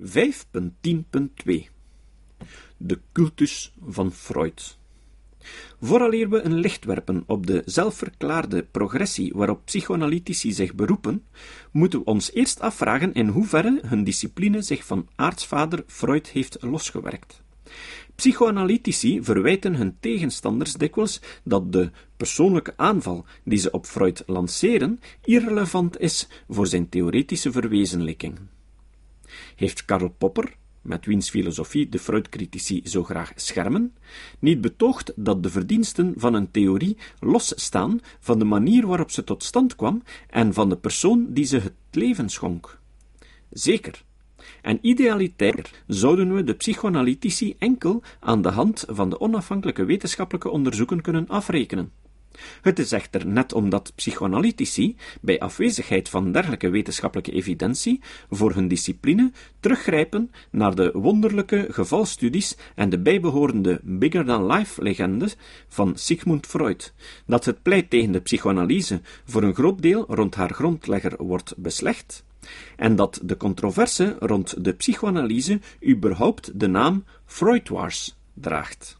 5.10.2 De cultus van Freud. Vooraleer we een licht werpen op de zelfverklaarde progressie waarop psychoanalytici zich beroepen, moeten we ons eerst afvragen in hoeverre hun discipline zich van aartsvader Freud heeft losgewerkt. Psychoanalytici verwijten hun tegenstanders dikwijls dat de persoonlijke aanval die ze op Freud lanceren irrelevant is voor zijn theoretische verwezenlijking. Heeft Karl Popper, met wiens filosofie de Freud-critici zo graag schermen, niet betoogd dat de verdiensten van een theorie losstaan van de manier waarop ze tot stand kwam en van de persoon die ze het leven schonk? Zeker. En idealitair zouden we de psychoanalytici enkel aan de hand van de onafhankelijke wetenschappelijke onderzoeken kunnen afrekenen. Het is echter net omdat psychoanalytici, bij afwezigheid van dergelijke wetenschappelijke evidentie, voor hun discipline teruggrijpen naar de wonderlijke gevalstudies en de bijbehorende bigger-than-life legendes van Sigmund Freud, dat het pleit tegen de psychoanalyse voor een groot deel rond haar grondlegger wordt beslecht, en dat de controverse rond de psychoanalyse überhaupt de naam Freudwars draagt.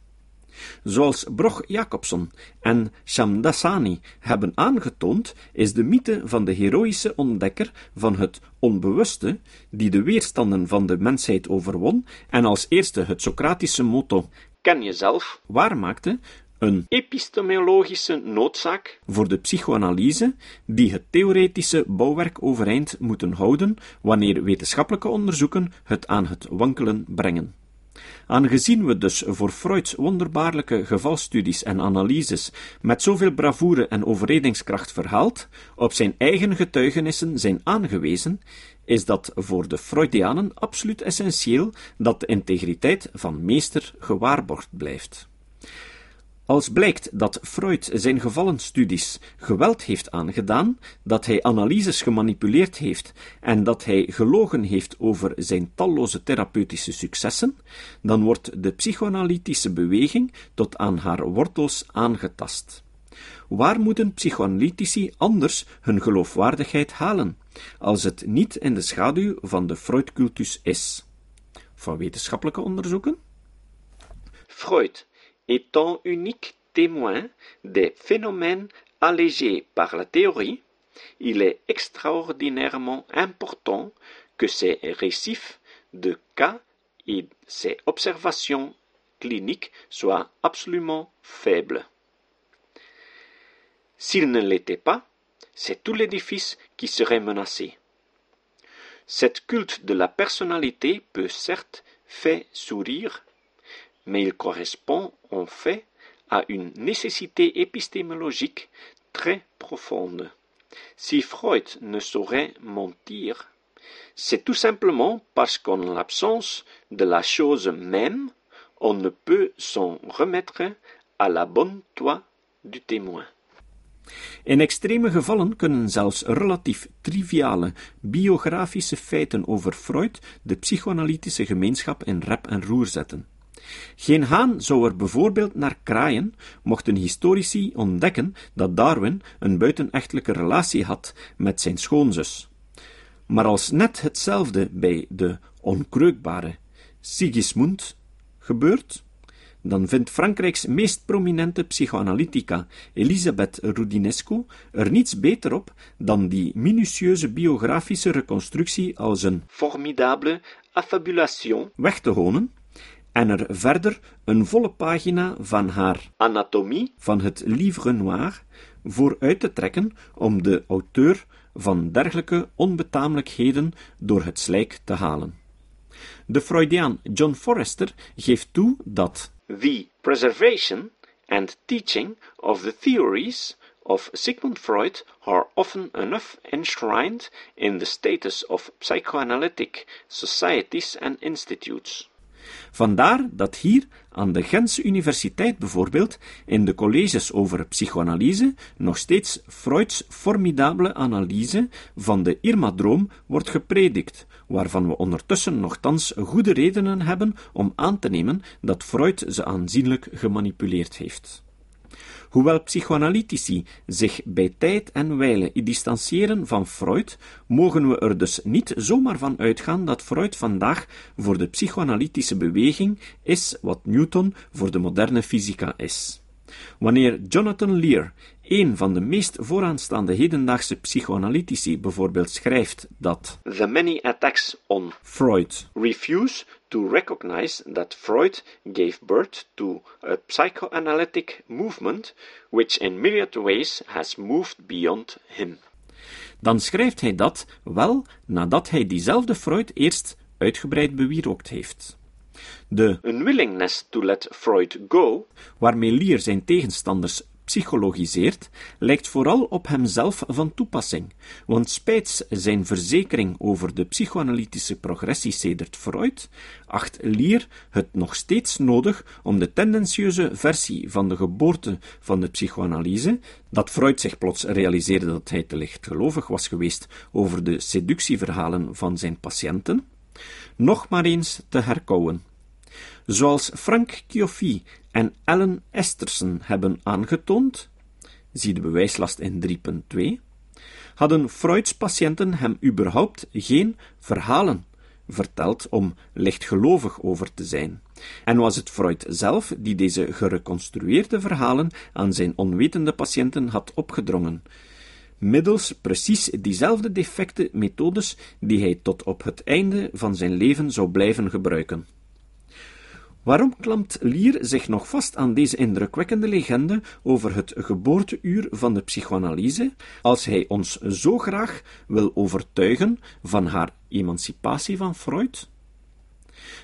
Zoals Broch Jacobson en Shamdasani hebben aangetoond, is de mythe van de heroïsche ontdekker van het onbewuste, die de weerstanden van de mensheid overwon en als eerste het Socratische motto ken jezelf waarmaakte, een epistemologische noodzaak voor de psychoanalyse, die het theoretische bouwwerk overeind moeten houden wanneer wetenschappelijke onderzoeken het aan het wankelen brengen. Aangezien we dus voor Freuds wonderbaarlijke gevalstudies en analyses met zoveel bravoure en overredingskracht verhaald, op zijn eigen getuigenissen zijn aangewezen, is dat voor de Freudianen absoluut essentieel dat de integriteit van meester gewaarborgd blijft. Als blijkt dat Freud zijn gevallenstudies geweld heeft aangedaan, dat hij analyses gemanipuleerd heeft en dat hij gelogen heeft over zijn talloze therapeutische successen, dan wordt de psychoanalytische beweging tot aan haar wortels aangetast. Waar moeten psychoanalytici anders hun geloofwaardigheid halen, als het niet in de schaduw van de Freud-cultus is? Van wetenschappelijke onderzoeken? Freud étant unique témoin des phénomènes allégés par la théorie, il est extraordinairement important que ses récifs de cas et ses observations cliniques soient absolument faibles. S'il ne l'était pas, c'est tout l'édifice qui serait menacé. Cette culte de la personnalité peut certes faire sourire, mais il correspond en fait à une nécessité épistémologique très profonde. Si Freud ne saurait mentir, c'est tout simplement parce qu'en l'absence de la chose même, on ne peut s'en remettre à la bonne toi du témoin. In extreme gevallen kunnen zelfs relatief triviale biografische feiten over Freud de psychoanalytische gemeenschap in rep en roer zetten. Geen haan zou er bijvoorbeeld naar kraaien, mochten historici ontdekken dat Darwin een buitenechtelijke relatie had met zijn schoonzus. Maar als net hetzelfde bij de onkreukbare Sigismund gebeurt, dan vindt Frankrijks meest prominente psychoanalytica, Elisabeth Rudinesco, er niets beter op dan die minutieuze biografische reconstructie als een formidable affabulation weg te honen en er verder een volle pagina van haar anatomie van het Livre Noir voor uit te trekken om de auteur van dergelijke onbetamelijkheden door het slijk te halen. De Freudiaan John Forrester geeft toe dat the preservation and teaching of the theories of Sigmund Freud are often enough enshrined in the status of psychoanalytic societies and institutes. Vandaar dat hier aan de Gentse Universiteit bijvoorbeeld in de colleges over psychoanalyse nog steeds Freuds formidabele analyse van de Irma-droom wordt gepredikt, waarvan we ondertussen nogthans goede redenen hebben om aan te nemen dat Freud ze aanzienlijk gemanipuleerd heeft. Hoewel psychoanalytici zich bij tijd en wijle distancieren van Freud, mogen we er dus niet zomaar van uitgaan dat Freud vandaag voor de psychoanalytische beweging is wat Newton voor de moderne fysica is. Wanneer Jonathan Lear, een van de meest vooraanstaande hedendaagse psychoanalytici, bijvoorbeeld schrijft dat The many attacks on Freud refuse to recognize that Freud gave birth to a psychoanalytic movement which in myriad ways has moved beyond him. dan schrijft hij dat wel nadat hij diezelfde Freud eerst uitgebreid bewierookt heeft. De Unwillingness to let Freud go waarmee Lear zijn tegenstanders psychologiseert, lijkt vooral op hemzelf van toepassing, want spijts zijn verzekering over de psychoanalytische progressie sedert Freud, acht Lear het nog steeds nodig om de tendentieuze versie van de geboorte van de psychoanalyse, dat Freud zich plots realiseerde dat hij te lichtgelovig was geweest over de seductieverhalen van zijn patiënten, nog maar eens te herkouwen. Zoals Frank Kiofi en Ellen Esterson hebben aangetoond, zie de bewijslast in 3.2, hadden Freuds patiënten hem überhaupt geen verhalen verteld om lichtgelovig over te zijn. En was het Freud zelf die deze gereconstrueerde verhalen aan zijn onwetende patiënten had opgedrongen, middels precies diezelfde defecte methodes die hij tot op het einde van zijn leven zou blijven gebruiken. Waarom klampt Lier zich nog vast aan deze indrukwekkende legende over het geboorteuur van de psychoanalyse, als hij ons zo graag wil overtuigen van haar emancipatie van Freud?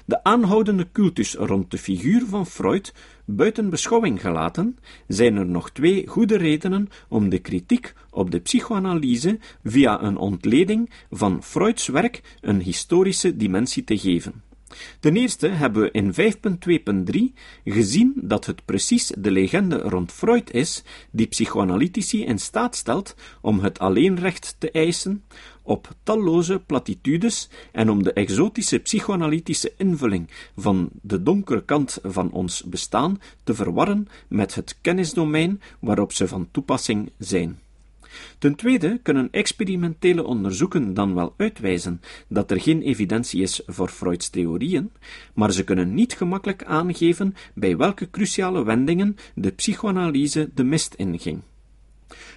De aanhoudende cultus rond de figuur van Freud buiten beschouwing gelaten, zijn er nog twee goede redenen om de kritiek op de psychoanalyse via een ontleding van Freuds werk een historische dimensie te geven. Ten eerste hebben we in 5.2.3 gezien dat het precies de legende rond Freud is die psychoanalytici in staat stelt om het alleenrecht te eisen op talloze platitudes en om de exotische psychoanalytische invulling van de donkere kant van ons bestaan te verwarren met het kennisdomein waarop ze van toepassing zijn. Ten tweede kunnen experimentele onderzoeken dan wel uitwijzen dat er geen evidentie is voor Freuds theorieën, maar ze kunnen niet gemakkelijk aangeven bij welke cruciale wendingen de psychoanalyse de mist inging.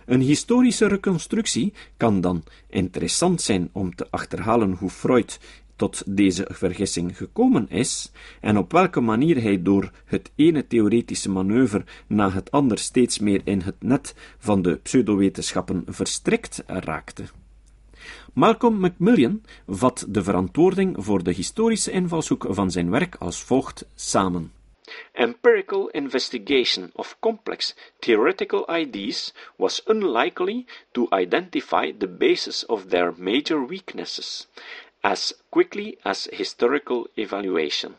Een historische reconstructie kan dan interessant zijn om te achterhalen hoe Freud tot deze vergissing gekomen is en op welke manier hij door het ene theoretische manoeuvre na het ander steeds meer in het net van de pseudowetenschappen verstrikt raakte. Malcolm Macmillan vat de verantwoording voor de historische invalshoek van zijn werk als volgt samen. Empirical investigation of complex theoretical ideas was unlikely to identify the basis of their major weaknesses, as quickly as historical evaluation.